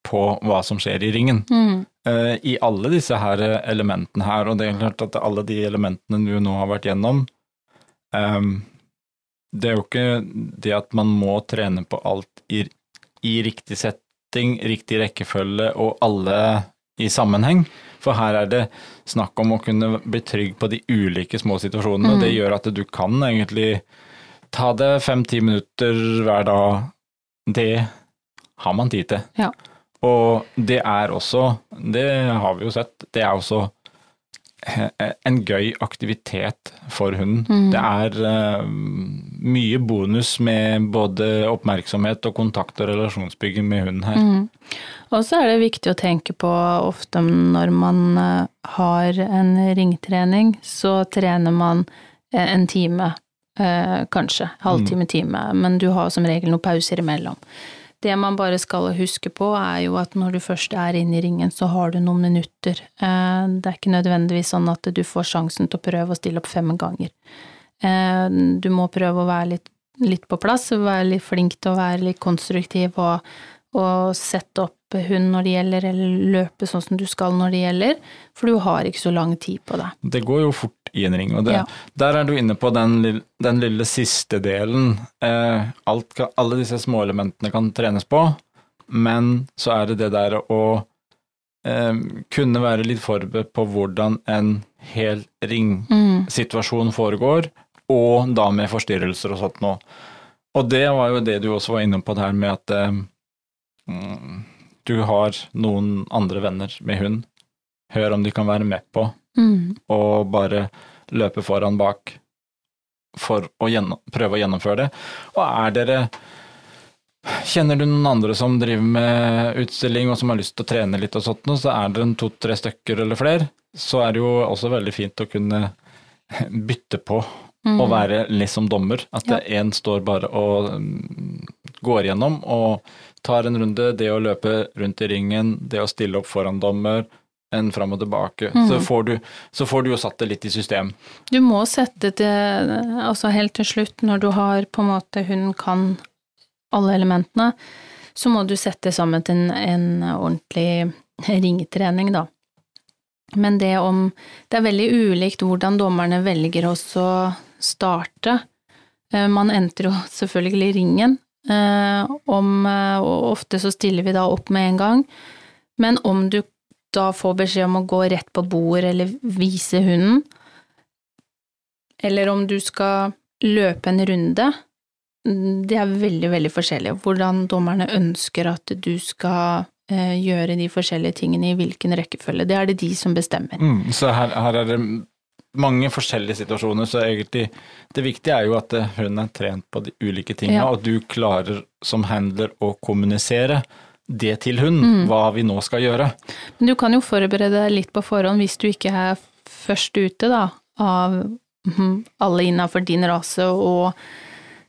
på hva som skjer i ringen. Mm. Uh, I alle disse her elementene her, og det er klart at alle de elementene du nå har vært gjennom um, Det er jo ikke det at man må trene på alt i, i riktig setting, riktig rekkefølge og alle i sammenheng. For her er det snakk om å kunne bli trygg på de ulike små situasjonene, mm. og det mm. gjør at du kan egentlig ta det fem-ti minutter hver dag. Det har man tid til. Ja. Og det er også, det har vi jo sett, det er også en gøy aktivitet for hunden. Mm. Det er uh, mye bonus med både oppmerksomhet og kontakt og relasjonsbygging med hunden her. Mm. Og så er det viktig å tenke på ofte når man uh, har en ringtrening, så trener man uh, en time, kanskje. Halvtime, mm. time. Men du har som regel noen pauser imellom. Det man bare skal huske på, er jo at når du først er inne i ringen, så har du noen minutter. Eh, det er ikke nødvendigvis sånn at du får sjansen til å prøve å stille opp fem ganger. Eh, du må prøve å være litt, litt på plass, være litt flink til å være litt konstruktiv og, og sette opp hund når det gjelder, eller løpe sånn som du skal når det gjelder, for du har ikke så lang tid på det. Det går jo fort i en ring. Og det, ja. der er du inne på den, den lille siste delen. Eh, alt, alle disse småelementene kan trenes på, men så er det det der å eh, kunne være litt forberedt på hvordan en hel ringsituasjon mm. foregår, og da med forstyrrelser og sånt noe. Og det var jo det du også var inne på der her med at eh, mm, du har noen andre venner med hund hør om de kan være med på, Mm. og bare løpe foran bak for å gjennom, prøve å gjennomføre det. Og er dere Kjenner du noen andre som driver med utstilling og som har lyst til å trene litt og sånt, så er dere en to-tre stykker eller flere, så er det jo også veldig fint å kunne bytte på Mm. å være liksom dommer. At Ja. én står bare og mm, går gjennom og tar en runde. Det å løpe rundt i ringen, det å stille opp foran dommer, en fram og tilbake. Mm. Så, får du, så får du jo satt det litt i system. Du må sette det altså helt til slutt, når du har på en måte hun kan alle elementene, så må du sette sammen til en, en ordentlig ringtrening, da. Men det om Det er veldig ulikt hvordan dommerne velger å starte. Eh, Man entrer jo selvfølgelig ringen, eh, om, eh, og ofte så stiller vi da opp med en gang. Men om du da får beskjed om å gå rett på bordet eller vise hunden, eller om du skal løpe en runde, det er veldig, veldig forskjellig. Hvordan dommerne ønsker at du skal eh, gjøre de forskjellige tingene i hvilken rekkefølge. Det er det de som bestemmer. Mm, så her, her er det mange forskjellige situasjoner, så egentlig det viktige er jo at hun er trent på de ulike tingene, Ja. og du klarer som handler å kommunisere det til hun, Mm. hva vi nå skal gjøre. Men du kan jo forberede deg litt på forhånd hvis du ikke er først ute, da, av mhm, alle innafor din rase og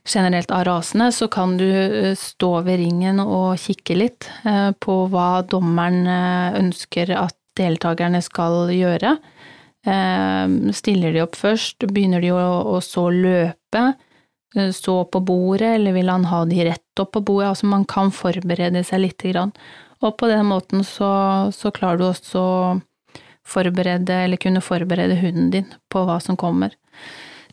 generelt av rasene, så kan du eh, stå ved ringen og kikke litt eh, på hva dommeren eh, ønsker at deltakerne skal gjøre. Stiller de opp først, begynner de å så løpe, eh, så på bordet, eller vil han ha de rett opp på bordet? Altså man kan forberede seg lite grann. Og på den måten så, så klarer du også å forberede, eller kunne forberede hunden din på hva som kommer.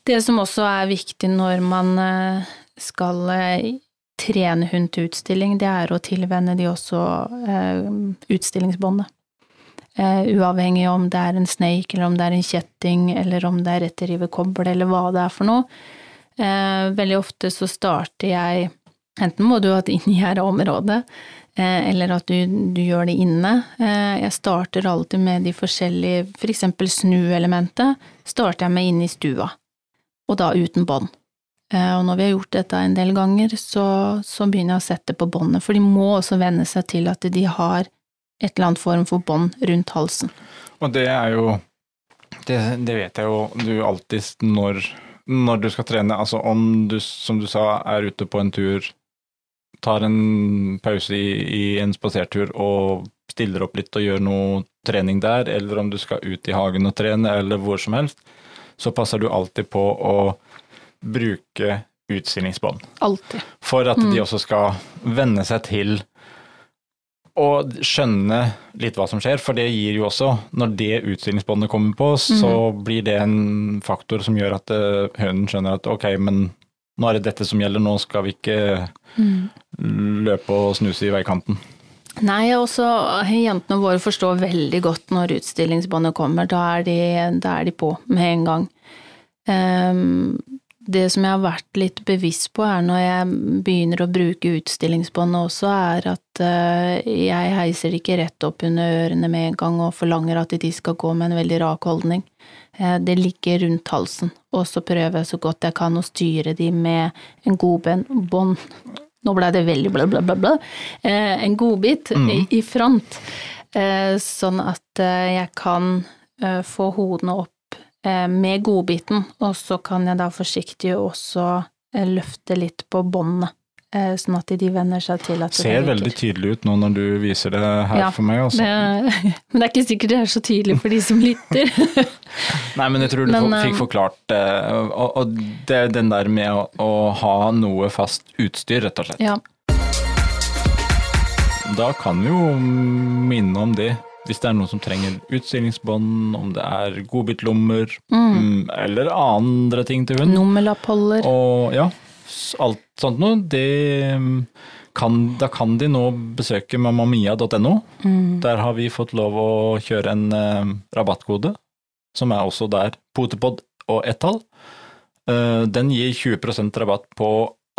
Det som også er viktig når man eh, skal eh, trene hund til utstilling, det er å tilvenne de også utstillingsbåndet. Uavhengig om det er en snake, eller om det er en kjetting, eller om det er retteriverkoble, eller hva det er for noe. Eh, veldig ofte så starter jeg Enten må du ha et her område, eh, eller at du, du gjør det inne. Eh, jeg starter alltid med de forskjellige, for eksempel snuelementet, starter jeg med inne i stua, og da uten bånd. Og når vi har gjort dette en del ganger, så, så begynner jeg å sette på båndet, for de må også venne seg til at de har et eller annet form for bånd rundt halsen. Og det er jo Det, det vet jeg jo du alltid når, når du skal trene. Altså om du, som du sa, er ute på en tur, tar en pause i, i en spasertur og stiller opp litt og gjør noe trening der, eller om du skal ut i hagen og trene, eller hvor som helst, så passer du alltid på å bruke utstillingsbånd. Alltid. For at de også skal venne seg til å skjønne litt hva som skjer, for det gir jo også, når det utstillingsbåndet kommer på, så blir det en faktor som gjør at eh, hønen skjønner at ok, men nå er det dette som gjelder, nå skal vi ikke løpe og snuse i veikanten. Nei, også jentene våre forstår veldig godt når utstillingsbåndet kommer. Da er de, da er de på med en gang. Ehm, det som jeg har vært litt bevisst på, er når jeg begynner å bruke utstillingsbåndet også, er at eh, jeg heiser ikke rett opp under ørene med en gang og forlanger at de skal gå med en veldig rak holdning. Eh, Det ligger rundt halsen, og så prøver jeg så godt jeg kan å styre de med en godbånd nå ble det veldig bla, bla, bla, bla. Eh, en godbit mm. i front, sånn at jeg kan få hodene opp med godbiten, og så kan jeg da forsiktig også eh, løfte litt på båndet, eh, sånn at de venner seg til at det Ser veldig tydelig ut nå når du viser det her Ja, for meg. Også. Det, men det er ikke sikkert det er så tydelig for de som lytter. Nei, men jeg tror du Men, fikk forklart det, og, og det er den der med å, å ha noe fast utstyr, rett og slett. ja. Da kan vi jo minne om det, hvis det er noen som trenger utstillingsbånd, om det er godbitlommer, mm, eller andre ting til hund. Nummerlappholder. Og ja, alt sånt noe, det mm, kan, da kan de nå besøke mamamia.no. Der har vi fått lov å kjøre en eh, rabattkode, som er også der potepod og ett tall. Uh, den gir 20% rabatt på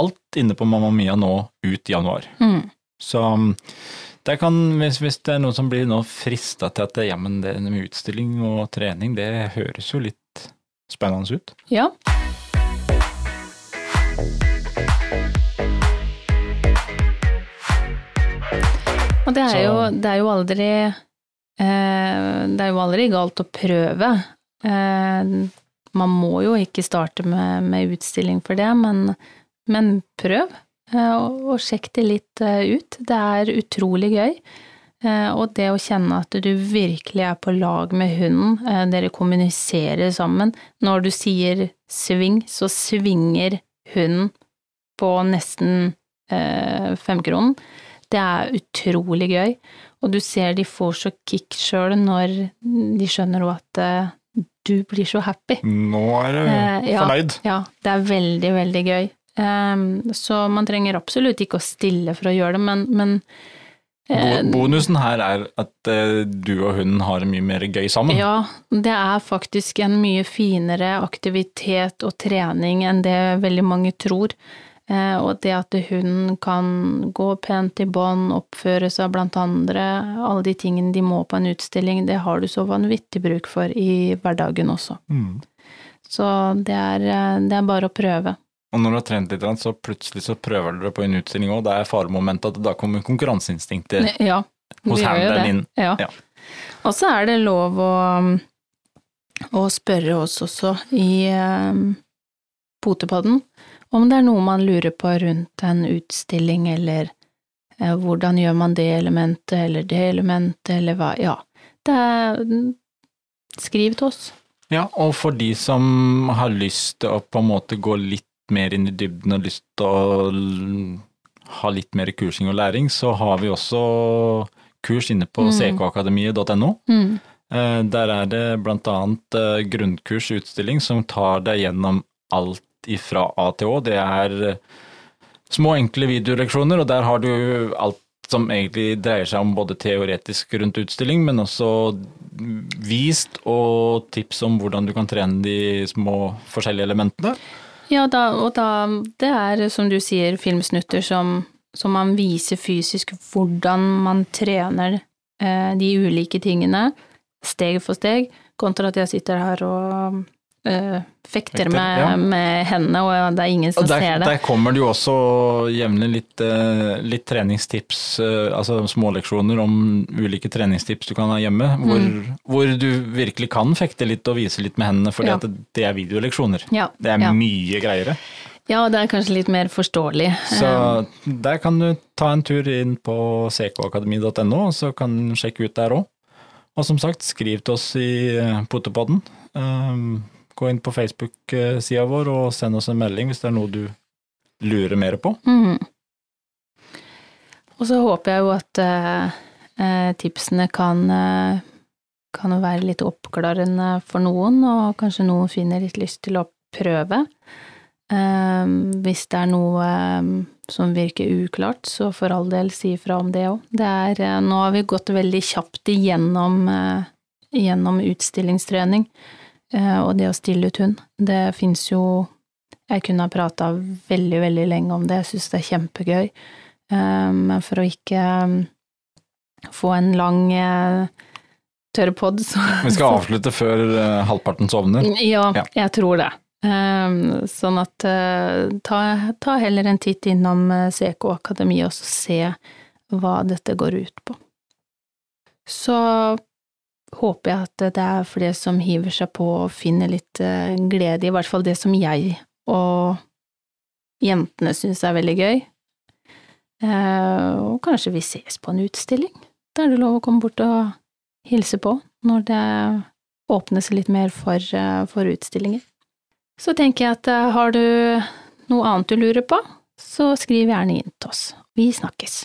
alt inne på Mamma Mia nå ut januar. Mm. Så det kan, hvis, hvis det er noen som blir nå frista til at det, ja, men det med utstilling og trening, det høres jo litt spennende ut. Ja. Og det er, jo, det er jo aldri eh, Det er jo aldri galt å prøve. Eh, man må jo ikke starte med, med utstilling for det, men, men prøv. Eh, og, og sjekk det litt eh, ut. Det er utrolig gøy. Eh, og det å kjenne at du virkelig er på lag med hunden, dere kommuniserer sammen. Når du sier sving, så svinger hunden på nesten eh, femkronen. Det er utrolig gøy, og du ser de får så kick sjøl når de skjønner at eh, du blir så happy. Nå er du Eh, ja. fornøyd. Ja, det er veldig, veldig gøy. Ehm, så man trenger absolutt ikke å stille for å gjøre det, men, men eh, Bonusen her er at eh, du og hunden har det mye mer gøy sammen. Ja, det er faktisk en mye finere aktivitet og trening enn det veldig mange tror. Eh, og det at hunden kan gå pent i bånd, oppføre seg blant andre, alle de tingene de må på en utstilling, det har du så vanvittig bruk for i hverdagen også. Mm. Så det er, det er bare å prøve. Og når du har trent litt, så plutselig så prøver dere på en utstilling òg. Det er faremomentet at da kommer konkurranseinstinktet Ja, hos handleren inn. Ja. Ja. Og så er det lov å, å spørre oss også i um, potepadden om det er noe man lurer på rundt en utstilling, eller eh, hvordan gjør man det elementet, eller det elementet, eller hva Ja, det er Skriv til oss. Ja, og for de som har lyst til å på en måte gå litt mer inn i dybden og lyst til å ha litt mer kursing og læring, så har vi også kurs inne på Mm. ckakademiet.no. Mm. Eh, Der er det annet eh, grunnkurs utstilling som tar deg gjennom alt ifra A til Å. Det er eh, små, enkle videoleksjoner, og der har du alt som egentlig dreier seg om både teoretisk rundt utstilling, men også vist og tips om hvordan du kan trene de små forskjellige elementene. Ja, da, og da Det er, som du sier, filmsnutter som, som man viser fysisk hvordan man trener eh, de ulike tingene, steg for steg, kontra at jeg sitter her og eh, fekter med, ja. med hendene, og det er ingen som der, ser det. der kommer det jo også jevnlig litt, eh, litt treningstips, eh, altså småleksjoner om ulike treningstips du kan ha hjemme, hvor, hvor du virkelig kan fekte litt og vise litt med hendene, fordi Ja. at det, er videoleksjoner. Ja, Det er mye greiere. ja, det er kanskje litt mer forståelig. Så der kan du ta en tur inn på ckakademi.no, og så kan du sjekke ut der òg. Og som sagt, skriv til oss i Potepodden. Um, Gå inn på Facebook-sida vår og send oss en melding hvis det er noe du lurer mer på. Mm. Og så håper jeg jo at eh, eh, tipsene kan, eh, kan være litt oppklarende for noen, og kanskje noen finner litt lyst til å prøve. Eh, hvis det er noe eh, som virker uklart, så for all del si ifra om det òg. Eh, Nå har vi gått veldig kjapt igjennom, igjennom utstillingstrening og det å stille ut hund. Det fins jo Jeg kunne ha prata veldig, veldig lenge om det, jeg syns det er kjempegøy. Eh, Men for å ikke eh, få en lang eh, tørrpod, så Vi skal avslutte før eh, halvparten sovner. Ja, Ja. jeg tror det. Eh, Sånn at eh, ta, ta heller en titt innom eh, CK Akademi og se hva dette går ut på. Så håper jeg at det er flere som hiver seg på og finner litt eh, glede i hvert fall det som jeg og jentene syns er veldig gøy. Eh, Og kanskje vi ses på en utstilling. Da er det lov å komme bort og hilse på når det åpnes litt mer for, eh, for utstillinger. Så tenker jeg at har du noe annet du lurer på, så skriv gjerne inn til oss. Vi snakkes.